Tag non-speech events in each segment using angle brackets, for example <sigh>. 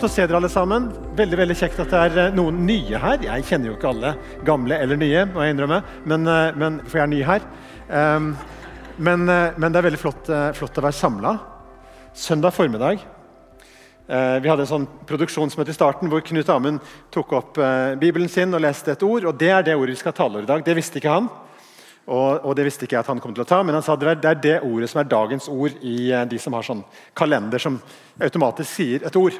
Godt å se dere alle sammen. Veldig veldig kjekt at det er eh, noen nye her. Jeg kjenner jo ikke alle gamle eller nye, må jeg innrømme, men, eh, men, for jeg er ny her. Um, men, eh, men, det er veldig flott, flott å være samla. Søndag formiddag. Vi hadde en sånn produksjonsmøte i starten hvor Knut Amund tok opp Bibelen sin og leste et ord. og Det er det ordet vi skal tale over i dag. Det visste ikke han. Og, og, det visste ikke jeg at han kom til å ta, men han sa det er det ordet som er dagens ord i de som har sånn kalender som automatisk sier et ord.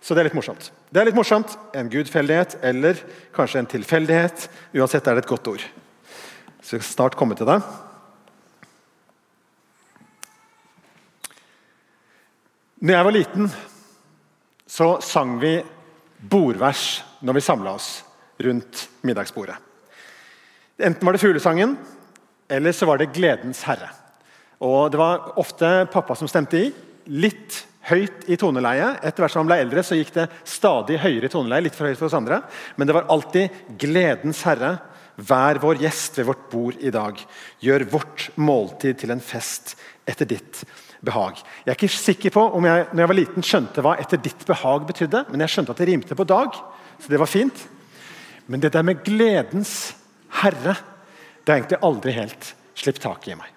Så det er litt morsomt. Det er litt morsomt, En gudfeldighet eller kanskje en tilfeldighet. Uansett er det et godt ord. Så jeg skal snart komme til det. Når jeg var liten, så sang vi bordvers når vi samla oss rundt middagsbordet. Enten var det fuglesangen, eller så var det Gledens herre. Og Det var ofte pappa som stemte i. Litt høyt i toneleie. Etter hvert som han ble eldre, så gikk det stadig høyere i toneleie. litt for høyt for oss andre. Men det var alltid 'Gledens Herre'. Vær vår gjest ved vårt bord i dag. Gjør vårt måltid til en fest etter ditt behag. Jeg er ikke sikker på om jeg når jeg var liten skjønte hva 'etter ditt behag' betydde, men jeg skjønte at det rimte på 'dag', så det var fint. Men det der med 'gledens herre' det har egentlig aldri helt sluppet taket i meg.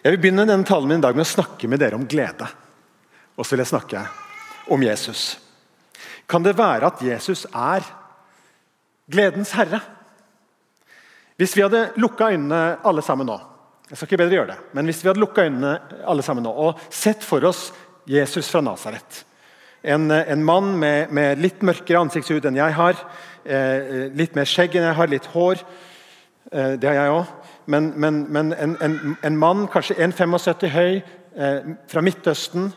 Jeg vil begynne denne talen min i dag med å snakke med dere om glede. Og så vil jeg snakke om Jesus. Kan det være at Jesus er gledens herre? Hvis vi hadde lukka øynene alle sammen nå jeg skal ikke bedre gjøre det, men hvis vi hadde lukka øynene alle sammen nå og sett for oss Jesus fra Nasaret en, en, mann med, med, litt mørkere ansiktshud enn jeg har, eh, litt mer skjegg enn jeg har, litt hår. Eh, det har jeg òg men, men, men en, en, en, mann, kanskje 1,75 høy, eh, fra Midtøsten.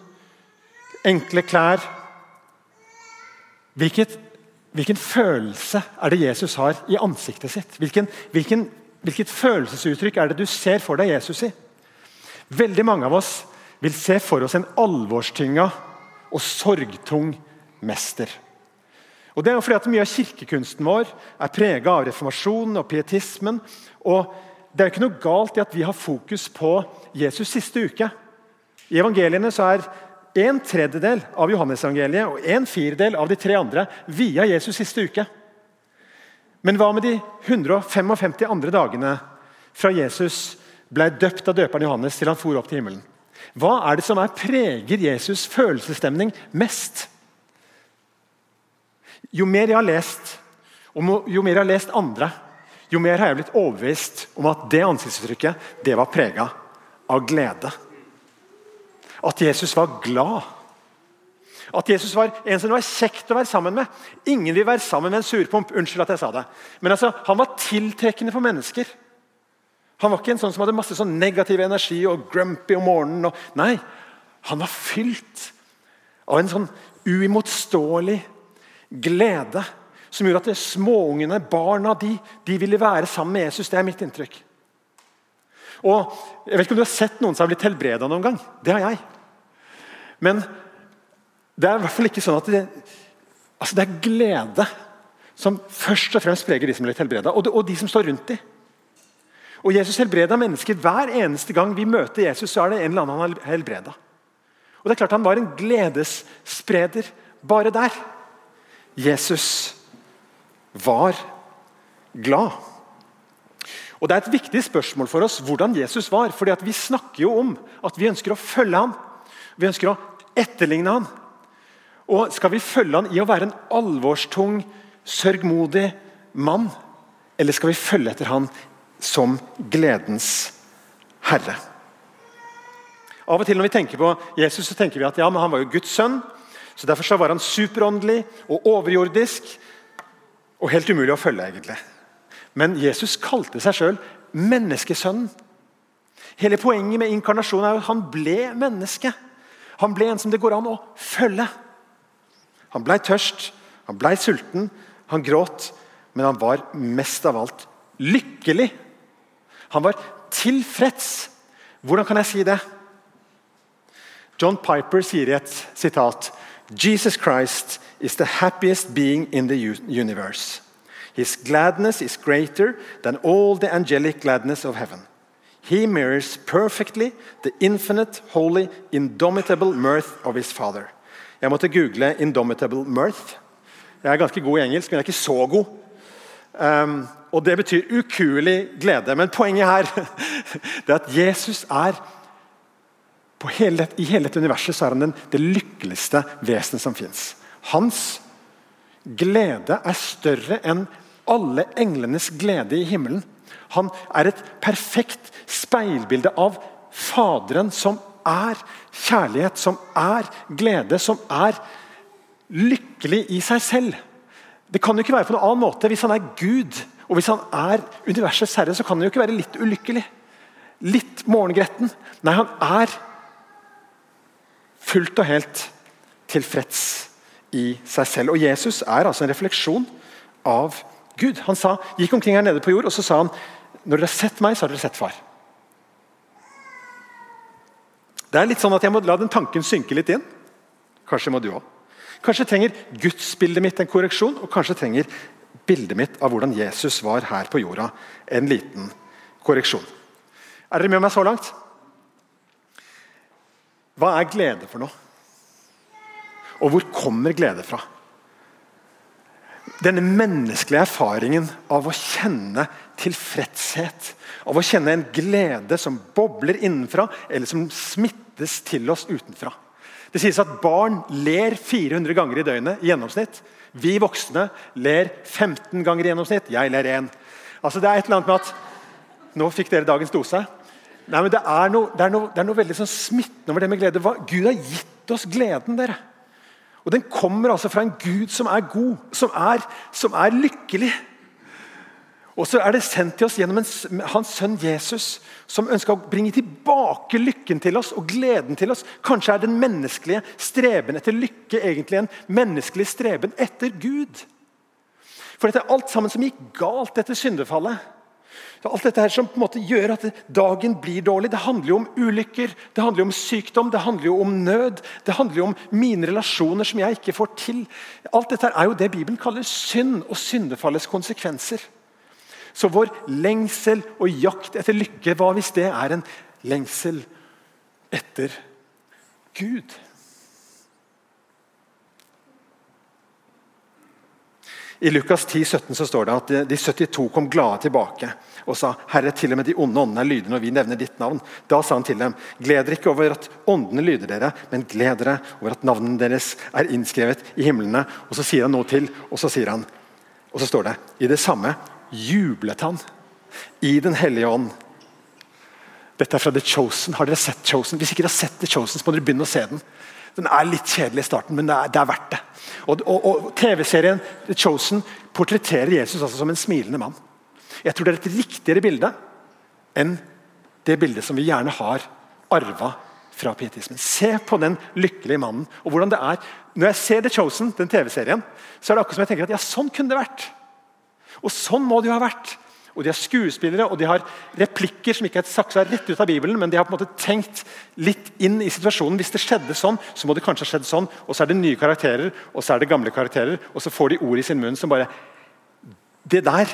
Enkle klær. Hvilket, hvilken følelse er det Jesus har i ansiktet sitt? Hvilken, hvilken, hvilket følelsesuttrykk er det du ser for deg Jesus i? Veldig mange av oss vil se for oss en alvorstynga og sorgtung mester. Og det er jo fordi at Mye av kirkekunsten vår er prega av reformasjonen og pietismen. og det er ikke noe galt i at vi har fokus på Jesus siste uke. I evangeliene så er en tredjedel av Johannes-evangeliet og en firedel av de tre andre via Jesus siste uke. Men hva med de 155 andre dagene fra Jesus ble døpt av døperen Johannes til han for opp til himmelen? Hva er det som er preger Jesus' følelsesstemning mest? Jo mer jeg har lest, og jo mer jeg har lest andre, jo mer har jeg blitt overbevist om at det ansiktsuttrykket det var prega av glede. At Jesus var glad. At Jesus var en som det var kjekt å være sammen med. Ingen vil være sammen med en surpomp. Unnskyld at jeg sa det. Men altså, han var tiltrekkende for mennesker. Han var ikke en sånn som hadde masse sånn negativ energi og grumpy om morgenen. Og, nei, han var fylt av en sånn uimotståelig glede som gjorde at småungene, barna, de, de ville være sammen med Jesus. Det er mitt inntrykk. Og Jeg vet ikke om du har sett noen som har blitt helbreda noen gang. Det har jeg. Men det er i hvert fall ikke sånn at det, altså det er glede som først og fremst preger de som blir helbreda, og, og, de som står rundt dem. Og Jesus helbreda mennesker. Hver eneste gang vi møter Jesus, så er det en eller annen han helbreda. Og det er klart Han var en gledesspreder bare der. Jesus var glad. Og Det er et viktig spørsmål for oss hvordan Jesus var. fordi Vi snakker jo om at vi ønsker å følge ham. Vi ønsker å etterligne ham. Og Skal vi følge ham i å være en alvorstung, sørgmodig mann? Eller skal vi følge etter ham som gledens herre? Av og til når vi tenker på Jesus, så tenker vi at ja, men han var jo Guds sønn. så Derfor så var han superåndelig og overjordisk og helt umulig å følge, egentlig. Men Jesus kalte seg sjøl menneskesønnen. Hele poenget med inkarnasjonen er at han ble menneske. Han ble en som det går an å følge. Han ble tørst, han ble sulten, han gråt, men han var mest av alt lykkelig. Han var tilfreds. Hvordan kan jeg si det? John Piper sier i et sitat Jesus Christ is the happiest being in the universe. His gladness is greater than all the angelic gladness of heaven. He mirrors perfectly the infinite, holy, indomitable mirth of his Father. Jeg måtte google 'indomitable mirth'. Jeg er ganske god i engelsk, men jeg er ikke så god. Um, og Det betyr ukuelig glede. Men poenget her <laughs> er at Jesus er hele, I hele dette universet så er han den, det lykkeligste vesenet som fins. Hans glede er større enn alle englenes glede i himmelen. Han er et perfekt speilbilde av Faderen, som er kjærlighet, som er glede, som er lykkelig i seg selv. Det kan jo ikke være på noen annen måte. Hvis han er Gud og hvis han er universets herre, så kan han jo ikke være litt ulykkelig. Litt morgengretten. Nei, han er fullt og helt tilfreds i seg selv. Og Jesus er altså en refleksjon av Gud. Han sa, gikk omkring her nede på jord og så sa han, når dere har sett meg, så har dere sett far. Det er litt sånn at Jeg må la den tanken synke litt inn. Kanskje må du òg. Kanskje trenger gudsbildet mitt en korreksjon, og kanskje trenger bildet mitt av hvordan Jesus var her på jorda, en liten korreksjon. Er dere med meg så langt? Hva er glede for noe? Og hvor kommer glede fra? Denne menneskelige erfaringen av å kjenne tilfredshet, av å kjenne en glede som bobler innenfra, eller som smittes til oss utenfra. Det sies at barn ler 400 ganger i døgnet i gjennomsnitt. Vi voksne ler 15 ganger i gjennomsnitt. Jeg ler én. Altså, det er et eller annet med at Nå fikk dere dagens dose. Nei, men Det er noe, det er noe, det er noe veldig sånn smittende over det med glede. Gud har gitt oss gleden. dere. Og Den kommer altså fra en Gud som er god, som er, som er lykkelig. Og så er det sendt til oss gjennom en, hans sønn Jesus, som ønsker å bringe tilbake lykken til oss og gleden til oss. Kanskje er den menneskelige streben etter lykke egentlig en menneskelig streben etter Gud. For dette er alt sammen som gikk galt etter syndefallet. Er alt dette her som på en måte gjør at dagen blir dårlig. Det handler jo om ulykker, det handler jo om sykdom, det handler jo om nød. Det handler jo om mine relasjoner som jeg ikke får til. Alt dette er jo det Bibelen kaller synd og syndefallets konsekvenser. Så vår lengsel og jakt etter lykke, hva hvis det er en lengsel etter Gud? I Lukas 10, 17 så står det at de 72 kom glade tilbake og sa Herre, til og med de onde åndene er lydige når vi nevner ditt navn. Da sa han til dem, gled dere ikke over at åndene lyder dere, men gled dere over at navnene deres er innskrevet i himlene. Og så sier han noe til, og så sier han, og så står det i det samme jublet han i Den hellige ånd. Dette er fra The Chosen. Har dere sett Chosen? Hvis ikke dere har sett The Chosen, så må dere begynne å se den. Den er litt kjedelig i starten, men det er, det er verdt det. Og, og, og TV-serien The Chosen portretterer Jesus altså som en smilende mann. Jeg tror det er et riktigere bilde enn det bildet som vi gjerne har arva fra pietismen. Se på den lykkelige mannen. og hvordan det er. Når jeg ser The Chosen, den TV-serien, så er det akkurat som jeg tenker at ja, sånn kunne det vært. Og Sånn må det jo ha vært. Og De har skuespillere og de har replikker som ikke er saksa rett ut av Bibelen, men de har på en måte tenkt litt inn i situasjonen. Hvis det skjedde sånn, så må det kanskje ha skjedd sånn. Og så er det nye karakterer, og så er det gamle karakterer. Og så får de ord i sin munn som bare Det der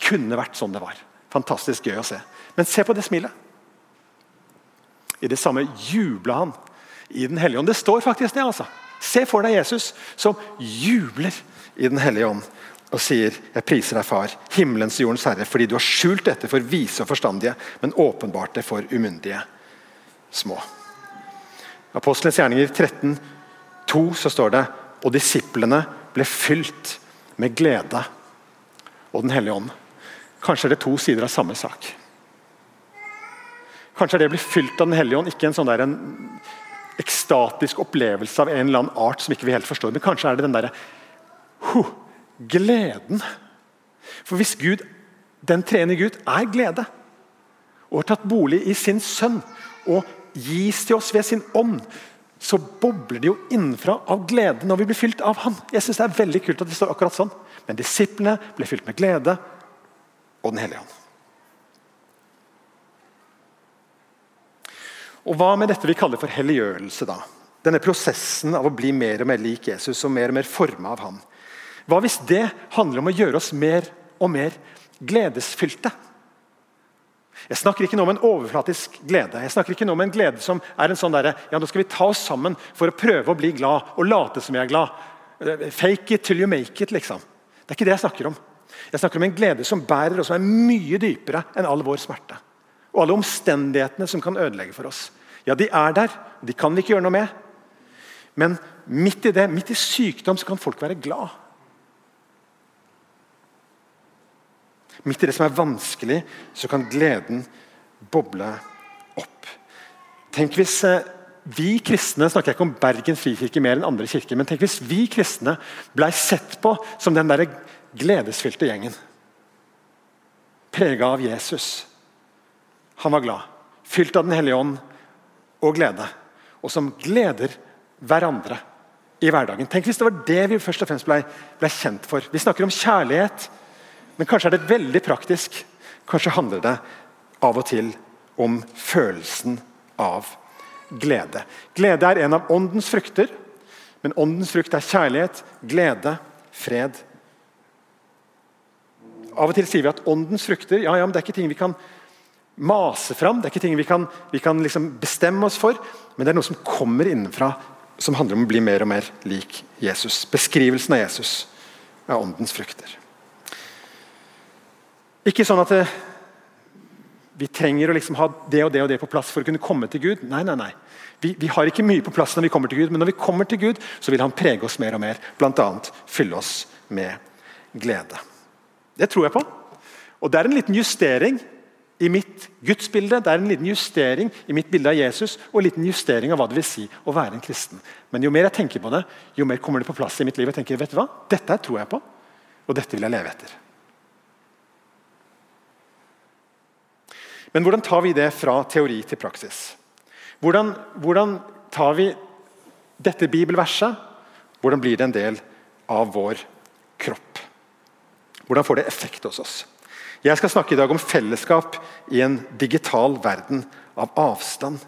kunne vært sånn det var. Fantastisk gøy å se. Men se på det smilet. I det samme jubla han i Den hellige ånd. Det står faktisk det. altså. Se for deg Jesus som jubler i Den hellige ånd og sier, 'Jeg priser deg, Far, himmelens og jordens Herre, fordi du har skjult dette for vise og forstandige, men åpenbart det for umyndige små.' Apostelens gjerninger 13, 2, så står det og disiplene ble fylt med glede og Den hellige ånd. Kanskje er det to sider av samme sak. Kanskje er det å bli fylt av Den hellige ånd ikke en sånn der, en ekstatisk opplevelse av en eller annen art som ikke vi helt forstår, men kanskje er det den derre huh, gleden. For hvis Gud, den treende Gud er glede, og har tatt bolig i sin sønn og gis til oss ved sin ånd, så bobler det jo innenfra av glede når vi blir fylt av Han. Jeg synes Det er veldig kult at det står akkurat sånn. Men disiplene ble fylt med glede og Den hellige ånd. Og Hva med dette vi kaller for helliggjørelse? da? Denne prosessen av å bli mer og mer lik Jesus og mer og mer forma av ham. Hva hvis det handler om å gjøre oss mer og mer gledesfylte? Jeg snakker ikke nå om en overflatisk glede. Jeg snakker ikke nå om en glede som er en sånn der, ja, nå skal vi ta oss sammen for å prøve å bli glad og late som vi er glad. Fake it till you make it, liksom. Det er ikke det jeg snakker om. Jeg snakker om en glede som bærer, og som er mye dypere enn all vår smerte. Og alle omstendighetene som kan ødelegge for oss. Ja, de er der, de kan vi ikke gjøre noe med. Men midt i det, midt i sykdom, så kan folk være glad. Midt i det som er vanskelig, så kan gleden boble opp. Tenk hvis eh, vi kristne snakker jeg ikke om Bergen frikirke mer enn andre kirker, men tenk hvis vi kristne ble sett på som den der gledesfylte gjengen. Prega av Jesus. Han var glad. Fylt av Den hellige ånd og glede. Og som gleder hverandre i hverdagen. Tenk hvis det var det vi først og fremst blei ble kjent for. Vi snakker om kjærlighet, men kanskje er det veldig praktisk. Kanskje handler det av og til om følelsen av glede. Glede er en av åndens frukter, men åndens frukt er kjærlighet, glede, fred. Av og til sier vi at åndens frukter ja, ja, men det er ikke ting vi kan mase fram, det er ikke ting vi kan, vi kan liksom bestemme oss for, men det er noe som kommer innenfra, som handler om å bli mer og mer lik Jesus. Beskrivelsen av Jesus er åndens frukter. Ikke sånn at det, vi trenger å liksom ha det og det og det på plass for å kunne komme til Gud. Nei, nei, nei. Vi, vi, har ikke mye på plass når vi kommer til Gud, men når vi kommer til Gud, så vil Han prege oss mer og mer. Bl.a. fylle oss med glede. Det tror jeg på. Og Det er en liten justering i mitt gudsbilde. Det er en liten justering i mitt bilde av Jesus og en liten justering av hva det vil si å være en kristen. Men jo mer jeg tenker på det, jo mer kommer det på plass i mitt liv. Jeg tenker, vet du hva? Dette tror jeg på, og dette vil jeg leve etter. Men hvordan tar vi det fra teori til praksis? Hvordan, hvordan tar vi dette bibelverset? Hvordan blir det en del av vår kropp? Hvordan får det effekt hos oss? Jeg skal snakke i dag om fellesskap i en digital verden av avstand.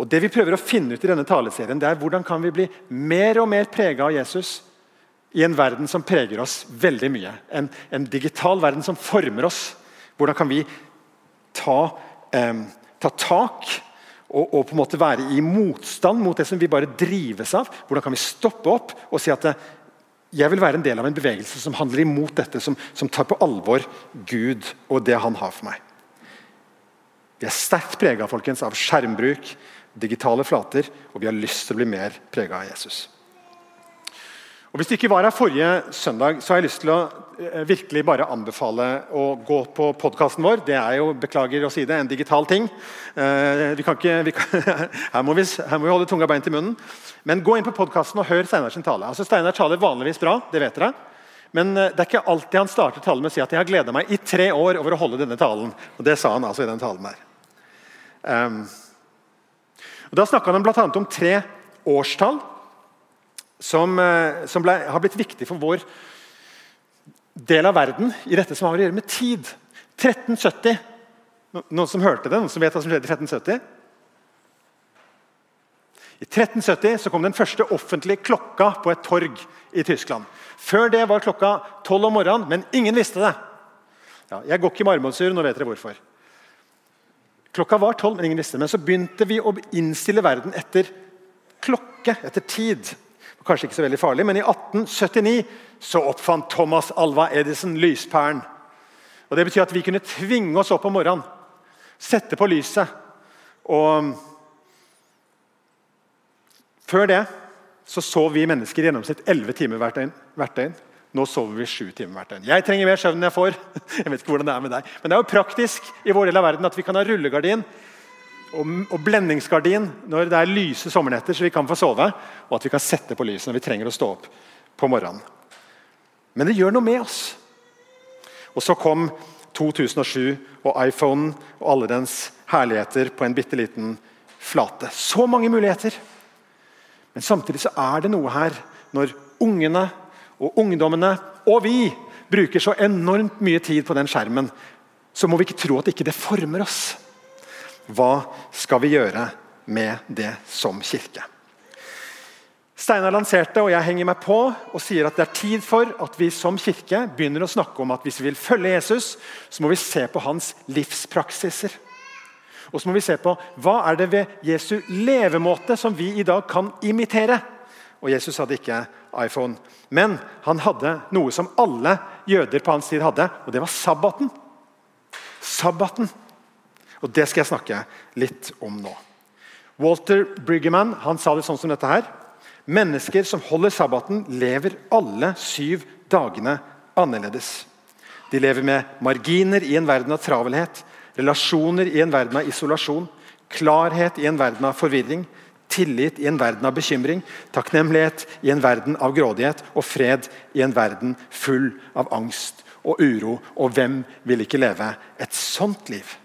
Og Det vi prøver å finne ut i denne taleserien, det er hvordan kan vi bli mer og mer prega av Jesus i en verden som preger oss veldig mye. En, en digital verden som former oss. Hvordan kan vi ta, eh, ta tak og, og, på en måte være i motstand mot det som vi bare drives av. Hvordan kan vi stoppe opp og si at eh, jeg vil være en del av en bevegelse som handler imot dette, som, som tar på alvor Gud og det han har for meg. Vi er sterkt prega av skjermbruk, digitale flater, og vi har lyst til å bli mer prega av Jesus. Og Hvis du ikke var her forrige søndag, så har jeg lyst til å eh, virkelig bare anbefale å gå på podkasten vår. Det er jo, beklager å si det, en digital ting. Eh, vi kan ikke, vi kan, <laughs> her, må vi, her, må vi, holde tunga beint i munnen. Men gå inn på podkasten og hør Steinar sin tale. Altså Steinar taler vanligvis bra, det vet dere. Men eh, det er ikke alltid han starter talen med å si at jeg har gleda meg i tre år over å holde denne talen. Og Det sa han altså i den talen der. Um, og da snakka han bl.a. om tre årstall som, eh, som ble, har blitt viktig for vår del av verden i dette som har å gjøre med tid. 1370. Noen som hørte det? Noen som vet hva som skjedde i 1370? I 1370 så kom den første offentlige klokka på et torg i Tyskland. Før det var klokka tolv om morgenen, men ingen visste det. Ja, jeg går ikke i marmorsur, nå vet dere hvorfor. Klokka var tolv, men ingen visste det. Men så begynte vi å innstille verden etter klokke, etter tid. Kanskje ikke så veldig farlig, men i 1879 så oppfant Thomas Alva Edison lyspæren. Og Det betyr at vi kunne tvinge oss opp om morgenen, sette på lyset. Og Før det så sov vi mennesker i gjennomsnitt 11 timer hvert døgn. Hvert døgn. Nå sover vi 7 timer hvert døgn. Jeg trenger mer søvn enn jeg får. <laughs> Jeg vet ikke hvordan det er med deg. Men det er jo praktisk i vår del av verden at vi kan ha rullegardin og, blendingsgardin når det er lyse sommernetter, så vi kan få sove. Og at vi kan sette på lyset når vi trenger å stå opp på morgenen. Men det gjør noe med oss. Og så kom 2007 og iPhone og alle dens herligheter på en bitte liten flate. Så mange muligheter! Men samtidig så er det noe her når ungene og ungdommene og vi bruker så enormt mye tid på den skjermen, så må vi ikke tro at ikke det former oss. Hva skal vi gjøre med det som kirke? Steinar lanserte, og jeg henger meg på, og sier at det er tid for at vi som kirke begynner å snakke om at hvis vi vil følge Jesus, så må vi se på hans livspraksiser. Og så må vi se på hva er det ved Jesu levemåte som vi i dag kan imitere. Og Jesus hadde ikke iPhone, men han hadde noe som alle jøder på hans tid hadde, og det var sabbaten. Sabbaten. Og Det skal jeg snakke litt om nå. Walter Briggerman han sa det sånn som dette her. Mennesker som holder sabbaten, lever alle syv dagene annerledes. De lever med marginer i en verden av travelhet, relasjoner i en verden av isolasjon, klarhet i en verden av forvirring, tillit i en verden av bekymring, takknemlighet i en verden av grådighet og fred i en verden full av angst og uro. Og hvem vil ikke leve et sånt liv?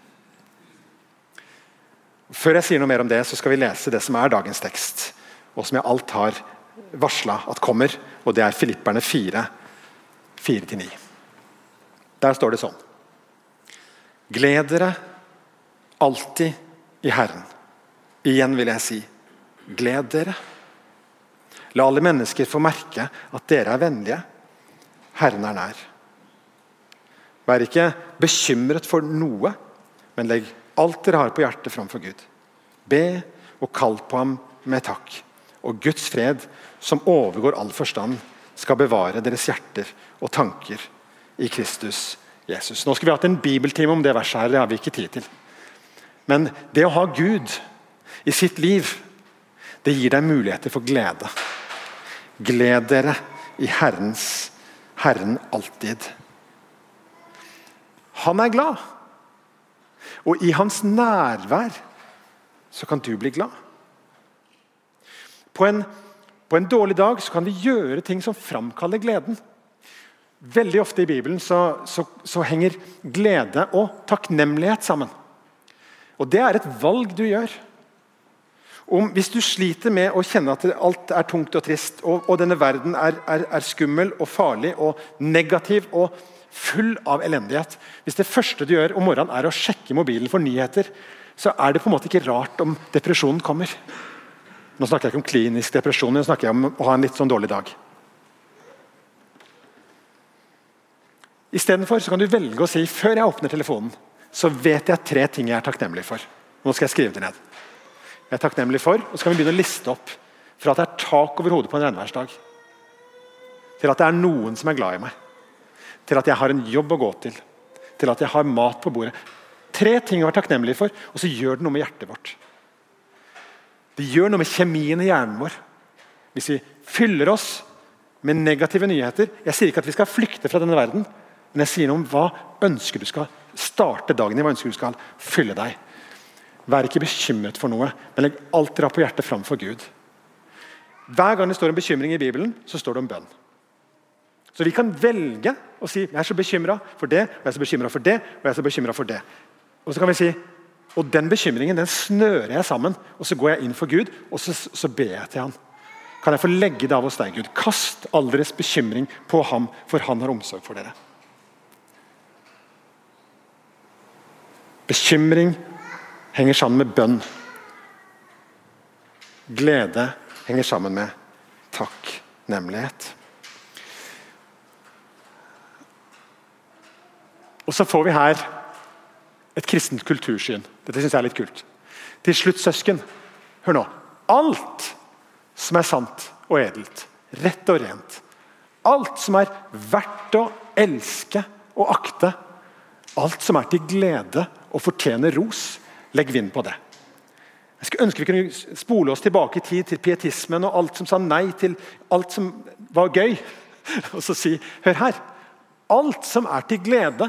Før jeg sier noe mer om det, så skal vi lese det som er dagens tekst, og som jeg alt har varsla at kommer, og det er Filipperne 4, 4-9. Der står det sånn Gled dere alltid i Herren. Igjen vil jeg si gled dere. La alle mennesker få merke at dere er vennlige. Herren er nær. Vær ikke bekymret for noe, men legg alt dere har på hjertet framfor Gud. Be og kall på ham med takk. Og Guds fred, som overgår all forstand, skal bevare deres hjerter og tanker i Kristus Jesus. Nå skulle vi hatt en bibeltime om det verset her, det har vi ikke tid til. Men det å ha Gud i sitt liv, det gir deg muligheter for glede. Gled dere i Herrens Herren alltid. Han er glad. Og i hans nærvær så kan du bli glad. På en, på en dårlig dag så kan vi gjøre ting som framkaller gleden. Veldig ofte i Bibelen så, så, så henger glede og takknemlighet sammen. Og Det er et valg du gjør. Om, hvis du sliter med å kjenne at alt er tungt og trist, og, og denne verden er, er, er, skummel og farlig og negativ og full av elendighet Hvis det første du gjør om morgenen er å sjekke mobilen for nyheter, så er det på en måte ikke rart om depresjonen kommer. Nå snakker jeg ikke om klinisk depresjon, nå snakker jeg om å ha en litt sånn dårlig dag. Istedenfor kan du velge å si før jeg åpner telefonen, så vet jeg tre ting jeg er takknemlig for. Nå skal jeg skrive det ned. Jeg er takknemlig for, og så kan vi begynne å liste opp. Fra at det er tak over hodet på en regnværsdag, til at det er noen som er glad i meg. Til at jeg har en jobb å gå til. Til at jeg har mat på bordet. Tre ting å være takknemlig for, og så gjør det noe med hjertet vårt. Det gjør noe med kjemien i hjernen vår. Hvis vi fyller oss med negative nyheter Jeg sier ikke at vi skal flykte fra denne verden, men jeg sier noe om hva ønsker du skal starte dagen i. Hva ønsker du skal fylle deg. Vær ikke bekymret for noe, men legg alt dere har på hjertet framfor Gud. Hver gang det står en bekymring i Bibelen, så står det om bønn. Så vi kan velge å si jeg er så bekymra for det, og jeg er så bekymra for det, og jeg er så bekymra for det. Og så kan vi si og den bekymringen den snører jeg sammen, og så går jeg inn for Gud og så, så ber jeg til han. Kan jeg få legge det av hos deg, Gud? Kast all deres bekymring på ham, for han har omsorg for dere. Bekymring henger sammen med bønn. Glede henger sammen med takknemlighet. Og så får vi her et kristent kultursyn. Dette syns jeg er litt kult. Til slutt, søsken, hør nå. Alt som er sant og edelt, rett og rent, alt som er verdt å elske og akte, alt som er til glede og fortjener ros, legg vind på det. Jeg skulle ønske vi kunne spole oss tilbake i tid til pietismen og alt som sa nei til alt som var gøy. <laughs> Og så si hør her. Alt som er til glede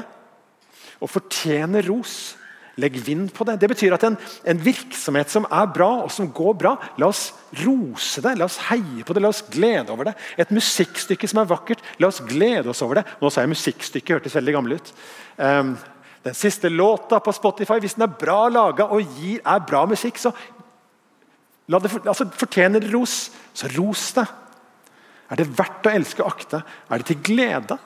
og fortjener ros. Legg vind på det. Det betyr at en, en, virksomhet som er bra, og som går bra, la oss rose det, la oss heie på det, la oss glede over det. Et musikkstykke som er vakkert, la oss glede oss over det. Nå sa jeg musikkstykke, hørtes veldig gammel ut. Um, den siste låta på Spotify, hvis den er bra laga og gir, er bra musikk, så la det, altså, fortjener det ros. Så ros det. Er det verdt å elske og akte? Er det til glede?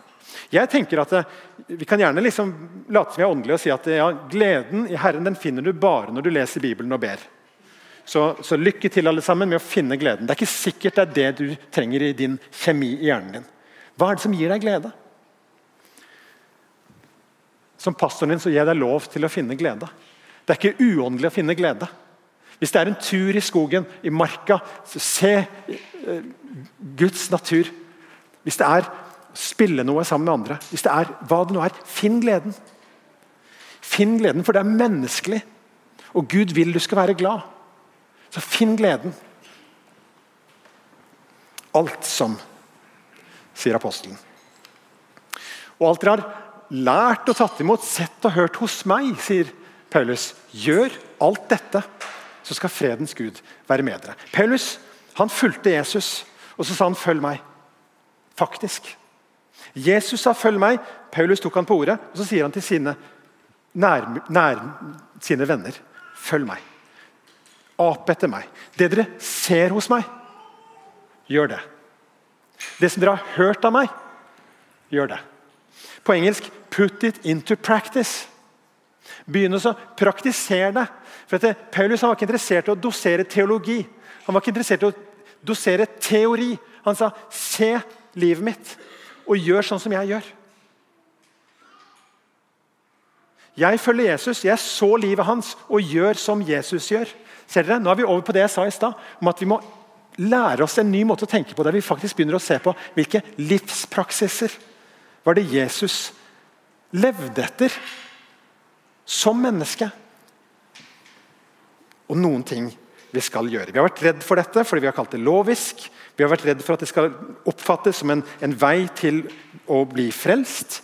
Jeg tenker at eh, Vi kan gjerne liksom late som vi er åndelige og si at ja, gleden i Herren den finner du bare når du leser Bibelen og ber. Så, så, lykke til alle sammen med å finne gleden. Det er ikke sikkert det er det du trenger i din kjemi i hjernen din. Hva er det som gir deg glede? Som pastoren din så gir jeg deg lov til å finne glede. Det er ikke uåndelig å finne glede. Hvis det er en tur i skogen, i marka, så se uh, Guds natur. Hvis det er spille noe sammen med andre, hvis det er hva det nå er, finn gleden. Finn gleden, for det er menneskelig. Og Gud vil du skal være glad. Så finn gleden. Alt som, sier apostelen. Og alt dere har lært og tatt imot, sett og hørt hos meg, sier Paulus. Gjør alt dette, så skal fredens Gud være med dere. Paulus han fulgte Jesus, og så sa han 'følg meg'. Faktisk. Jesus sa 'følg meg', Paulus tok han på ordet, og så sier han til sine, nær, nær, sine venner 'følg meg'. Ap etter meg. Det dere ser hos meg, gjør det. Det som dere har hørt av meg, gjør det. På engelsk 'put it into practice'. Begynn å praktisere det. For det, Paulus var ikke interessert i å dosere teologi. Han var ikke interessert i å dosere teori. Han sa 'se livet mitt, og gjør sånn som jeg gjør'. Jeg følger Jesus, jeg så livet hans og gjør som Jesus gjør. Ser dere? Nå er vi over på det jeg sa i stad, om at vi må lære oss en ny måte å tenke på, der vi faktisk begynner å se på hvilke livspraksiser var det Jesus levde etter som menneske. Og noen ting vi skal gjøre. Vi har vært redd for dette fordi vi har kalt det lovisk. Vi har vært redd for at det skal oppfattes som en, en vei til å bli frelst.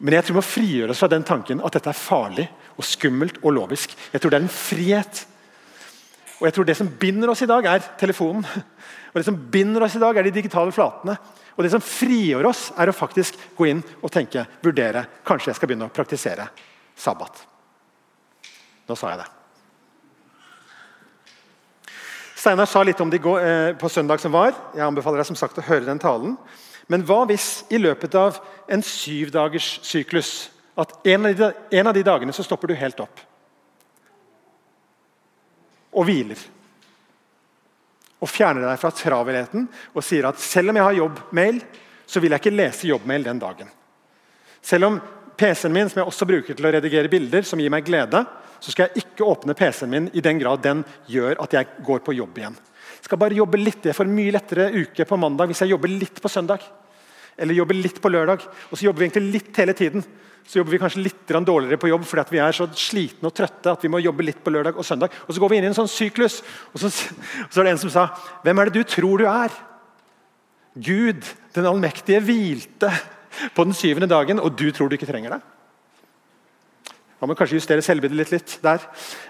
Men jeg tror vi må frigjøre oss fra den tanken at dette er farlig og skummelt og lovisk. Jeg tror det er en frihet. Og jeg tror Det som binder oss i dag, er telefonen. Og Det som binder oss i dag, er de digitale flatene. Og Det som frigjør oss, er å faktisk gå inn og tenke, vurdere. Kanskje jeg skal begynne å praktisere sabbat. Nå sa jeg det. Steinar sa litt om det eh, på søndag som var. Jeg anbefaler deg som sagt å høre den talen. Men hva hvis i løpet av en syvdagers syklus at en av, de, en av de dagene så stopper du helt opp og hviler? Og fjerner deg fra travelheten og sier at selv om jeg har jobbmail, så vil jeg ikke lese jobbmail den dagen. Selv om PC-en min som jeg også bruker til å redigere bilder, som gir meg glede, så skal jeg ikke åpne PC-en min i den grad den gjør at jeg går på jobb igjen. Jeg skal bare jobbe litt, Jeg får en mye lettere uke på mandag hvis jeg jobber litt på søndag. Eller jobber litt på lørdag. Og så jobber vi egentlig litt hele tiden. Så jobber vi kanskje litt dårligere på jobb fordi vi er så slitne og trøtte at vi må jobbe litt på lørdag og søndag. Og så går vi inn i en sånn syklus. Og så, og så er det en som sa Hvem er det du tror du er? Gud, den allmektige, hvilte på den syvende dagen, og du tror du ikke trenger det? Man må kanskje justere selvbildet litt, litt der.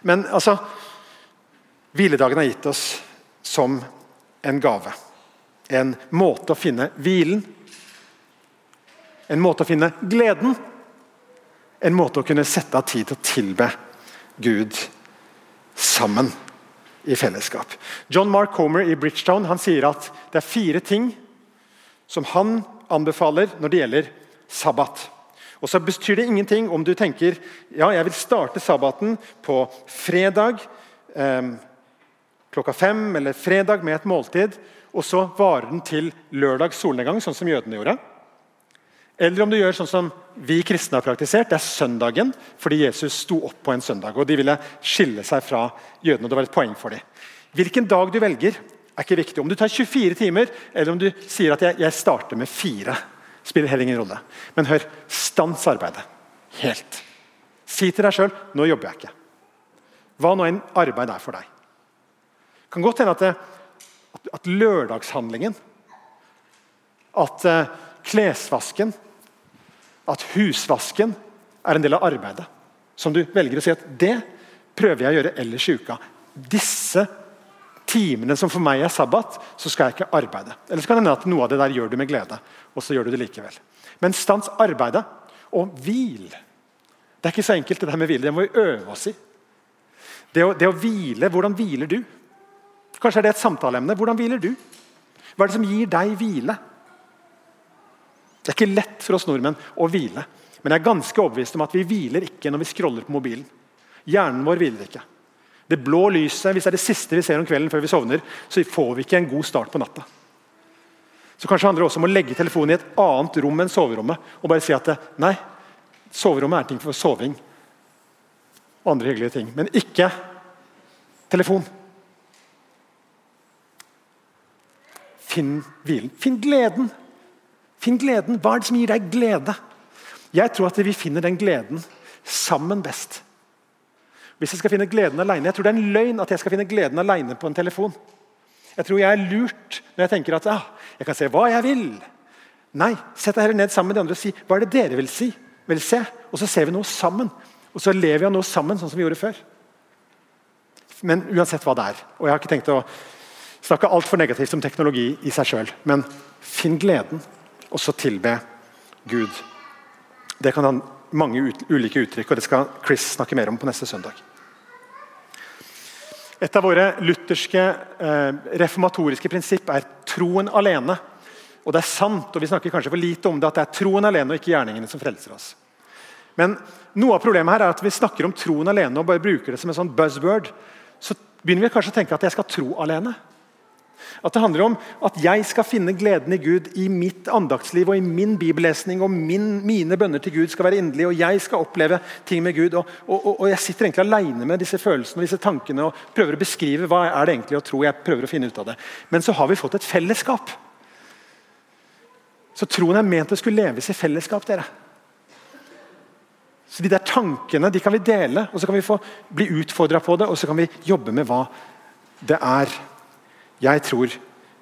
Men altså Hviledagen er gitt oss som en gave. En måte å finne hvilen en måte å finne gleden. En måte å kunne sette av tid til å tilbe Gud sammen i fellesskap. John Mark Homer i Bridgetown han sier at det er fire ting som han anbefaler når det gjelder sabbat. Og så betyr det ingenting om du tenker ja, jeg vil starte sabbaten på fredag eh, klokka fem, eller fredag med et måltid, og så varer den til lørdag solnedgang, sånn som jødene gjorde. Eller om du gjør sånn som vi kristne har praktisert, det er søndagen, fordi Jesus sto opp på en søndag. og De ville skille seg fra jødene. og det var et poeng for dem. Hvilken dag du velger, er ikke viktig. Om du tar 24 timer, eller om du sier at jeg, jeg starter med fire, spiller heller ingen rolle. Men hør, stans arbeidet. Helt. Si til deg sjøl nå jobber jeg ikke. Hva nå enn arbeid er for deg. Det kan godt hende at, at, at lørdagshandlingen At uh, klesvasken at husvasken er en del av arbeidet. Som du velger å si at det prøver jeg å gjøre ellers i uka. Disse timene som for meg er sabbat, så skal jeg ikke arbeide. Eller så kan det hende at noe av det der gjør du med glede. og så gjør du det likevel. Men stans arbeidet og hvil. Det er ikke så enkelt, det der med hvile. Det må vi øve oss i. Det å, det å hvile, hvordan hviler du? Kanskje er det et samtaleemne. Hvordan hviler du? Hva er det som gir deg hvile? Det er ikke lett for oss nordmenn å hvile. Men jeg er ganske overbevist om at vi hviler ikke når vi scroller på mobilen. Hjernen vår hviler ikke. Det blå lyset, Hvis det er det siste vi ser om kvelden før vi sovner, så får vi ikke en god start på natta. Så Kanskje handler det også om å legge telefonen i et annet rom enn soverommet. Og bare si at nei, soverommet er ting for soving og andre hyggelige ting. Men ikke telefon. Finn hvilen. Finn gleden. Finn gleden. Hva er det som gir deg glede? Jeg tror at vi finner den gleden sammen best. Hvis jeg skal finne gleden alene, Jeg tror det er en løgn at jeg skal finne gleden alene på en telefon. Jeg tror jeg er lurt når jeg tenker at ah, jeg kan se hva jeg vil. Nei, sett deg heller ned sammen med de andre og si hva er det dere vil si? Vil se? Og så ser vi noe sammen. Og så lever vi av noe sammen, sånn som vi gjorde før. Men uansett hva det er. Og jeg har ikke tenkt å snakke altfor negativt om teknologi i seg sjøl. Men finn gleden, og så tilbe Gud. Det kan ha mange ulike uttrykk, og det skal Chris snakke mer om på neste søndag. Et av våre lutherske eh, reformatoriske prinsipp er troen alene. Og det er sant, og vi snakker kanskje for lite om det, at det er troen alene og ikke gjerningene som frelser oss. Men noe av problemet her er at vi snakker om troen alene og bare bruker det som en sånn buzzword. Så begynner vi kanskje å tenke at jeg skal tro alene. At det handler om at jeg skal finne gleden i Gud i mitt andaktsliv og i min bibellesning. og min, Mine bønner til Gud skal være inderlige, og jeg skal oppleve ting med Gud. Og, og, og Jeg sitter egentlig alene med disse følelsene og disse tankene og prøver å beskrive hva er det egentlig å tro. jeg prøver å finne ut av det. Men så har vi fått et fellesskap. Så troen er ment å skulle leves i fellesskap. dere. Så De der tankene de kan vi dele, og så kan vi få bli utfordra på det, og så kan vi jobbe med hva det er jeg tror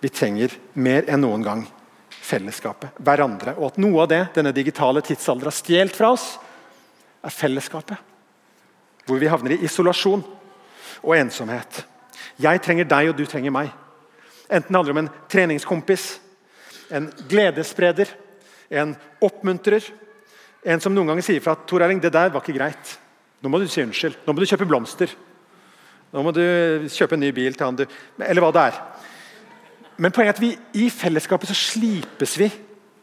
vi trenger mer enn noen gang fellesskapet, hverandre. Og at noe av det denne digitale tidsalder har stjålet fra oss, er fellesskapet. Hvor vi havner i isolasjon og ensomhet. Jeg trenger deg, og du trenger meg. Enten det handler om en treningskompis, en gledesspreder, en oppmuntrer. En som noen ganger sier fra at Tor Erling, det der var ikke greit. Nå må du si unnskyld. Nå må du kjøpe blomster. Nå må du kjøpe en ny bil til han du Eller hva det er. Men poenget er at vi i fellesskapet så slipes vi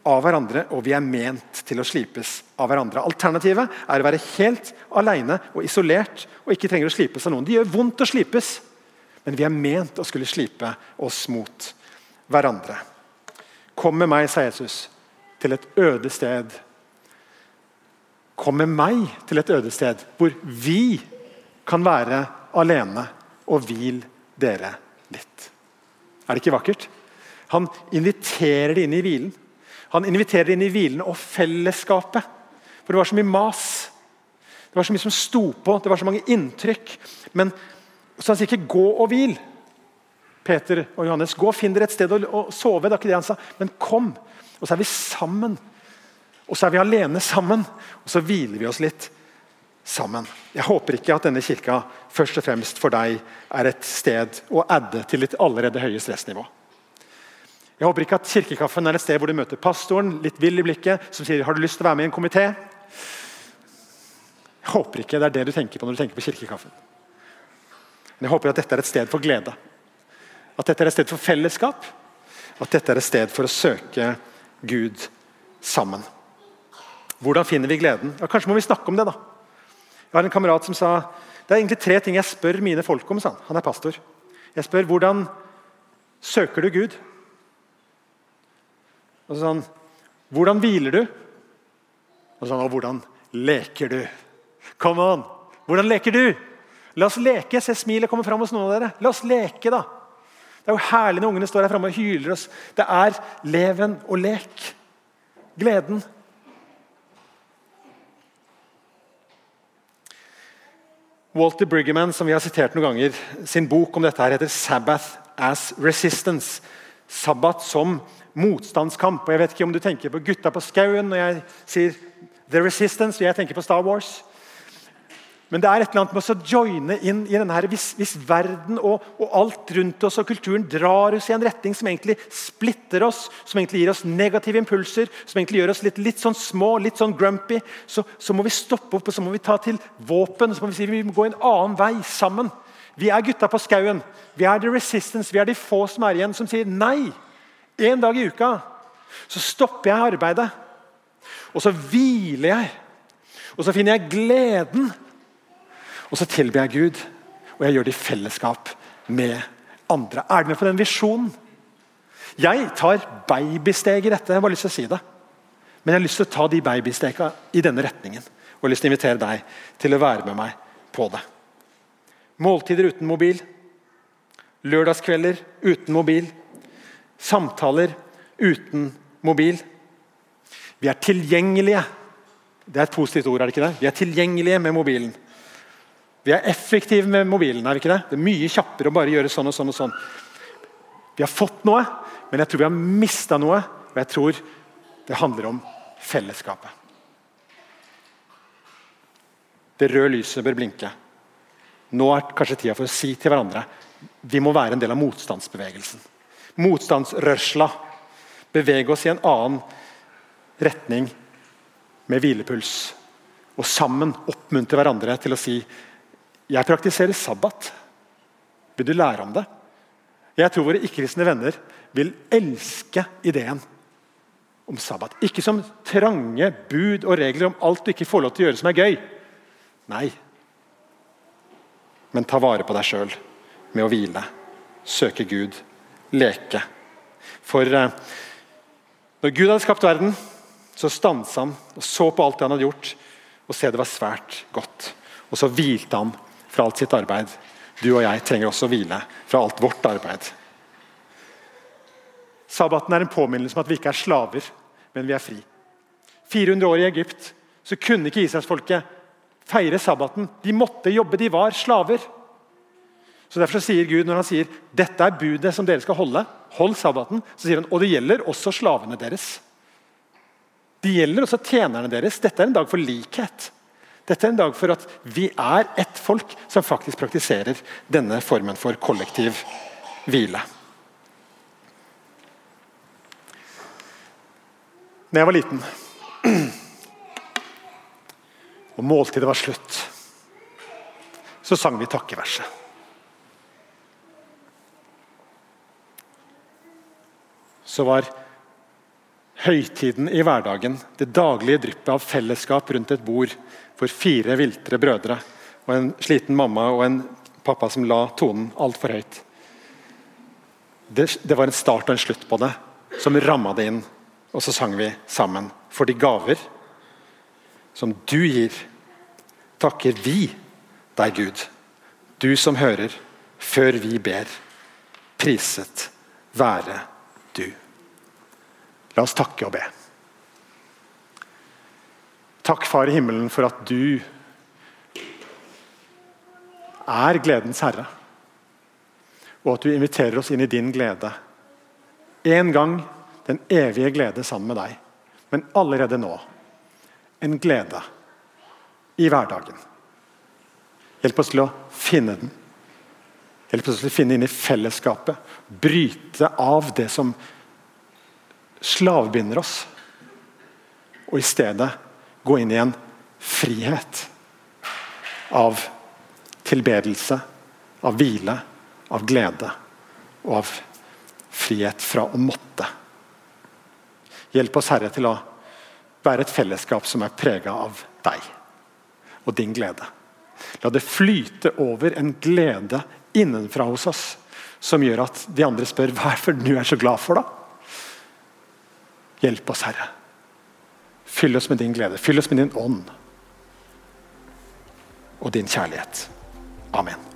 av hverandre, og vi er ment til å slipes av hverandre. Alternativet er å være helt alene og isolert og ikke trenger å slipes av noen. Det gjør vondt å slipes, men vi er ment å skulle slipe oss mot hverandre. Kom med meg, sa Jesus, til et øde sted. Kom med meg til et øde sted hvor vi kan være alene, og hvil dere litt. Er det ikke vakkert? Han inviterer det inn i hvilen. Han inviterer det inn i hvilen og fellesskapet. For det var så mye mas. Det var så mye som sto på, det var så mange inntrykk. Men så han sier ikke 'gå og hvil'. Peter og Johannes, gå og finn dere et sted å, sove. det er ikke det han sa, Men kom. Og så er vi sammen. Og så er vi alene sammen. Og så hviler vi oss litt sammen. Jeg håper ikke at denne kirka først og fremst for deg er et sted å adde til ditt allerede høye stressnivå. Jeg håper ikke at Kirkekaffen er et sted hvor du møter pastoren litt vill i blikket, som sier har du lyst til å være med i en komité. Jeg håper ikke det er det du tenker på når du tenker på Kirkekaffen. Men jeg håper at dette er et sted for glede. At dette er et sted for fellesskap. At dette er et sted for å søke Gud sammen. Hvordan finner vi gleden? Ja, kanskje må vi snakke om det. da. Jeg har en kamerat som sa det er egentlig tre ting jeg spør mine folk om. Sånn. Han er pastor. Jeg spør hvordan søker du Gud? Og sånn, Hvordan hviler du? Og sånn, og hvordan leker du? Come on! Hvordan leker du? La oss leke. Se smilet komme fram hos noen av dere. La oss leke, da. Det er jo herlig når ungene står her framme og hyler oss. Det er leven og lek. Gleden. Walter Briggerman som vi har sitert noen ganger, sin bok om dette her heter 'Sabbath as Resistance'. Sabbat som motstandskamp. Og jeg vet ikke om du tenker på gutta på skauen når jeg sier 'The Resistance', og jeg tenker på Star Wars. Men det er et eller annet med å joine inn i denne her, hvis, hvis verden og, og, alt rundt oss og kulturen drar oss i en retning som egentlig splitter oss, som egentlig gir oss negative impulser, som egentlig gjør oss litt, litt sånn små, litt sånn grumpy, så, så, må vi stoppe opp og så må vi ta til våpen. så må Vi si vi må gå en annen vei sammen. Vi er gutta på skauen. Vi er the resistance. Vi er de få som er igjen, som sier nei. En dag i uka så stopper jeg arbeidet, og så hviler jeg. Og så finner jeg gleden Og så tilber jeg Gud, og jeg gjør det i fellesskap med andre. Er du med på den visjonen? Jeg tar babysteg i dette. Jeg har bare lyst til å si det. Men jeg har lyst til å ta de babystegene i denne retningen. Og jeg har lyst til å invitere deg til å være med meg på det. Måltider uten mobil. Lørdagskvelder uten mobil. Samtaler uten mobil. Vi er tilgjengelige. Det er et positivt ord, er det ikke det? Vi er tilgjengelige med mobilen. Vi er effektive med mobilen. er vi ikke Det Det er mye kjappere å bare gjøre sånn og sånn. og sånn. Vi har fått noe, men jeg tror vi har mista noe. Og jeg tror det handler om fellesskapet. Det røde lyset bør blinke. Nå er kanskje tida for å si til hverandre vi må være en del av motstandsbevegelsen. Motstandsrørsla. Bevege oss i en annen retning med hvilepuls. Og sammen oppmuntre hverandre til å si jeg praktiserer sabbat. Vil du lære om det? Jeg tror våre ikke-kristne venner vil elske ideen om sabbat. Ikke som trange bud og regler om alt du ikke får lov til å gjøre som er gøy. Nei. Men ta vare på deg sjøl med å hvile, søke Gud, leke. For eh, når Gud hadde skapt verden, så stansa han og så på alt det han hadde gjort, og se det var svært godt. Og så hvilte han fra alt sitt arbeid. Du og jeg trenger også hvile fra alt vårt arbeid. Sabbaten er en påminnelse om at vi ikke er slaver, men vi er fri. 400 år i Egypt så kunne ikke Israelsfolket feire sabbaten. De måtte jobbe, de var slaver. Så Derfor så sier Gud når han sier dette er budet som dere skal holde, hold sabbaten, så sier han og det gjelder også slavene deres. Det gjelder også tjenerne deres. Dette er en dag for likhet. Dette er en dag for at vi er ett folk som faktisk praktiserer denne formen for kollektiv hvile. Når jeg var liten og måltidet var slutt, så sang vi takkeverset. Så var høytiden i hverdagen, det daglige dryppet av fellesskap rundt et bord for fire viltre brødre og en sliten mamma og en pappa som la tonen altfor høyt. Det, det, var en start og en slutt på det, som ramma det inn. Og så sang vi sammen. For de gaver som du gir, takker vi deg, Gud. Du som hører før vi ber. Priset være du. La oss takke og be. Takk, Far i himmelen, for at du er gledens herre. Og at du inviterer oss inn i din glede. En gang den evige glede sammen med deg, men allerede nå en glede i hverdagen. Hjelp oss til å finne den. Hjelp oss til å finne inn i fellesskapet. Bryte av det som slavbinder oss. Og i stedet gå inn i en frihet av tilbedelse, av hvile, av glede og av frihet fra å måtte. Hjelp oss, Herre, til å være et fellesskap som er prega av deg og din glede. La det flyte over en glede innenfra hos oss som gjør at de andre spør hva er det du er så glad for. da? Hjelp oss, Herre. Fyll oss med din glede. Fyll oss med din ånd og din kjærlighet. Amen.